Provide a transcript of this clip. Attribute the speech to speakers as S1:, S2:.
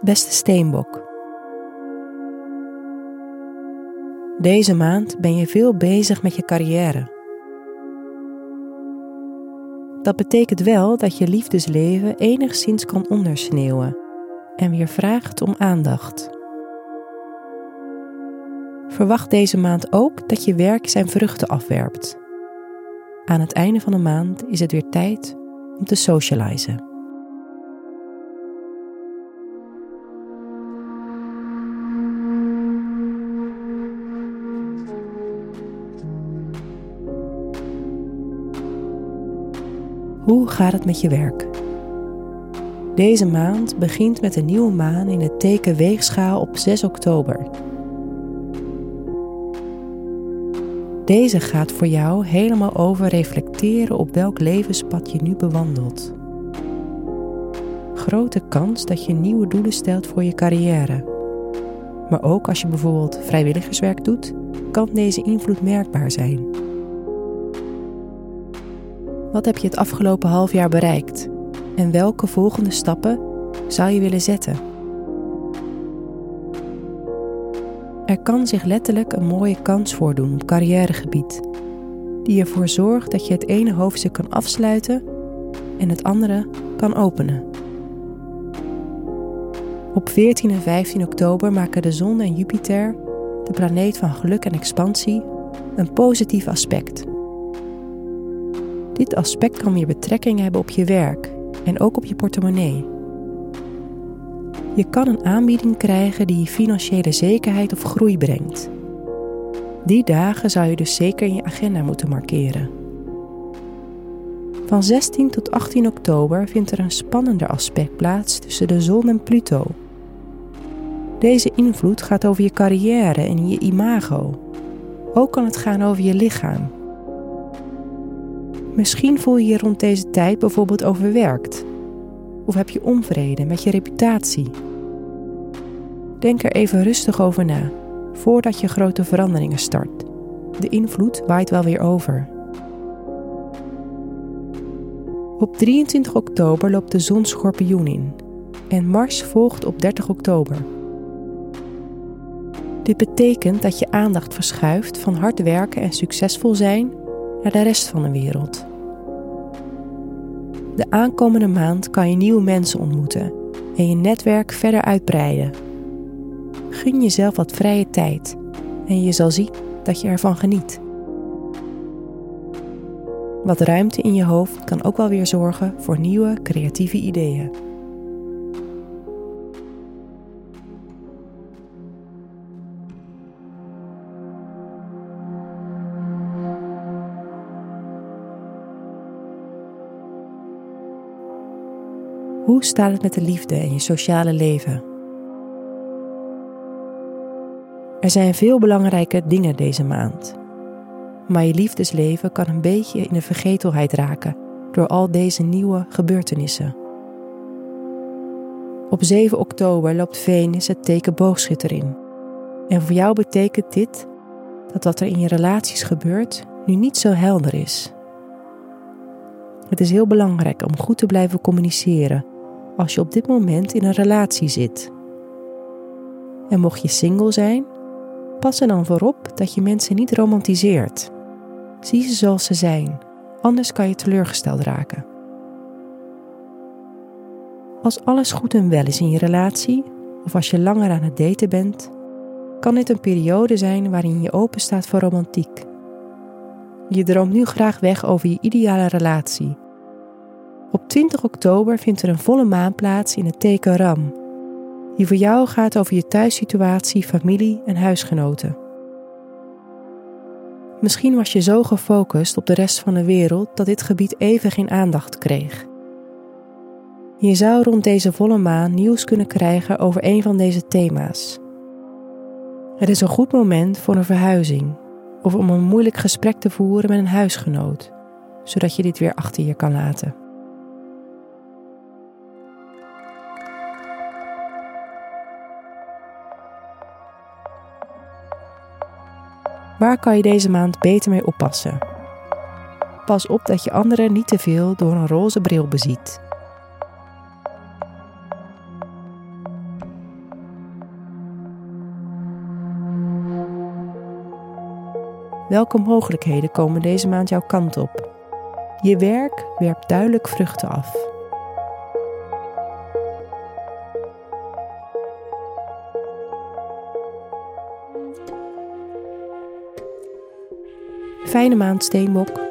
S1: Beste Steenbok. Deze maand ben je veel bezig met je carrière. Dat betekent wel dat je liefdesleven enigszins kan ondersneeuwen en weer vraagt om aandacht. Verwacht deze maand ook dat je werk zijn vruchten afwerpt. Aan het einde van de maand is het weer tijd om te socializen. Hoe gaat het met je werk? Deze maand begint met een nieuwe maan in het teken Weegschaal op 6 oktober. Deze gaat voor jou helemaal over reflecteren op welk levenspad je nu bewandelt. Grote kans dat je nieuwe doelen stelt voor je carrière. Maar ook als je bijvoorbeeld vrijwilligerswerk doet, kan deze invloed merkbaar zijn. Wat heb je het afgelopen half jaar bereikt? En welke volgende stappen zou je willen zetten? Er kan zich letterlijk een mooie kans voordoen op carrièregebied, die ervoor zorgt dat je het ene hoofdstuk kan afsluiten en het andere kan openen. Op 14 en 15 oktober maken de zon en Jupiter, de planeet van geluk en expansie, een positief aspect. Dit aspect kan weer betrekking hebben op je werk en ook op je portemonnee. Je kan een aanbieding krijgen die je financiële zekerheid of groei brengt. Die dagen zou je dus zeker in je agenda moeten markeren. Van 16 tot 18 oktober vindt er een spannender aspect plaats tussen de zon en Pluto. Deze invloed gaat over je carrière en je imago. Ook kan het gaan over je lichaam Misschien voel je je rond deze tijd bijvoorbeeld overwerkt. Of heb je onvrede met je reputatie. Denk er even rustig over na, voordat je grote veranderingen start. De invloed waait wel weer over. Op 23 oktober loopt de zon schorpioen in en Mars volgt op 30 oktober. Dit betekent dat je aandacht verschuift van hard werken en succesvol zijn naar de rest van de wereld. De aankomende maand kan je nieuwe mensen ontmoeten en je netwerk verder uitbreiden. Gun jezelf wat vrije tijd en je zal zien dat je ervan geniet. Wat ruimte in je hoofd kan ook wel weer zorgen voor nieuwe creatieve ideeën. Hoe staat het met de liefde en je sociale leven? Er zijn veel belangrijke dingen deze maand. Maar je liefdesleven kan een beetje in de vergetelheid raken door al deze nieuwe gebeurtenissen. Op 7 oktober loopt Venus het teken boogschutter in. En voor jou betekent dit dat wat er in je relaties gebeurt nu niet zo helder is. Het is heel belangrijk om goed te blijven communiceren als je op dit moment in een relatie zit. En mocht je single zijn, pas er dan voorop dat je mensen niet romantiseert. Zie ze zoals ze zijn, anders kan je teleurgesteld raken. Als alles goed en wel is in je relatie, of als je langer aan het daten bent, kan dit een periode zijn waarin je open staat voor romantiek. Je droomt nu graag weg over je ideale relatie op 20 oktober vindt er een volle maan plaats in het teken Ram, die voor jou gaat over je thuissituatie, familie en huisgenoten. Misschien was je zo gefocust op de rest van de wereld dat dit gebied even geen aandacht kreeg. Je zou rond deze volle maan nieuws kunnen krijgen over een van deze thema's. Het is een goed moment voor een verhuizing of om een moeilijk gesprek te voeren met een huisgenoot, zodat je dit weer achter je kan laten. Waar kan je deze maand beter mee oppassen? Pas op dat je anderen niet te veel door een roze bril beziet. Welke mogelijkheden komen deze maand jouw kant op? Je werk werpt duidelijk vruchten af. Fijne maand, Steenbok.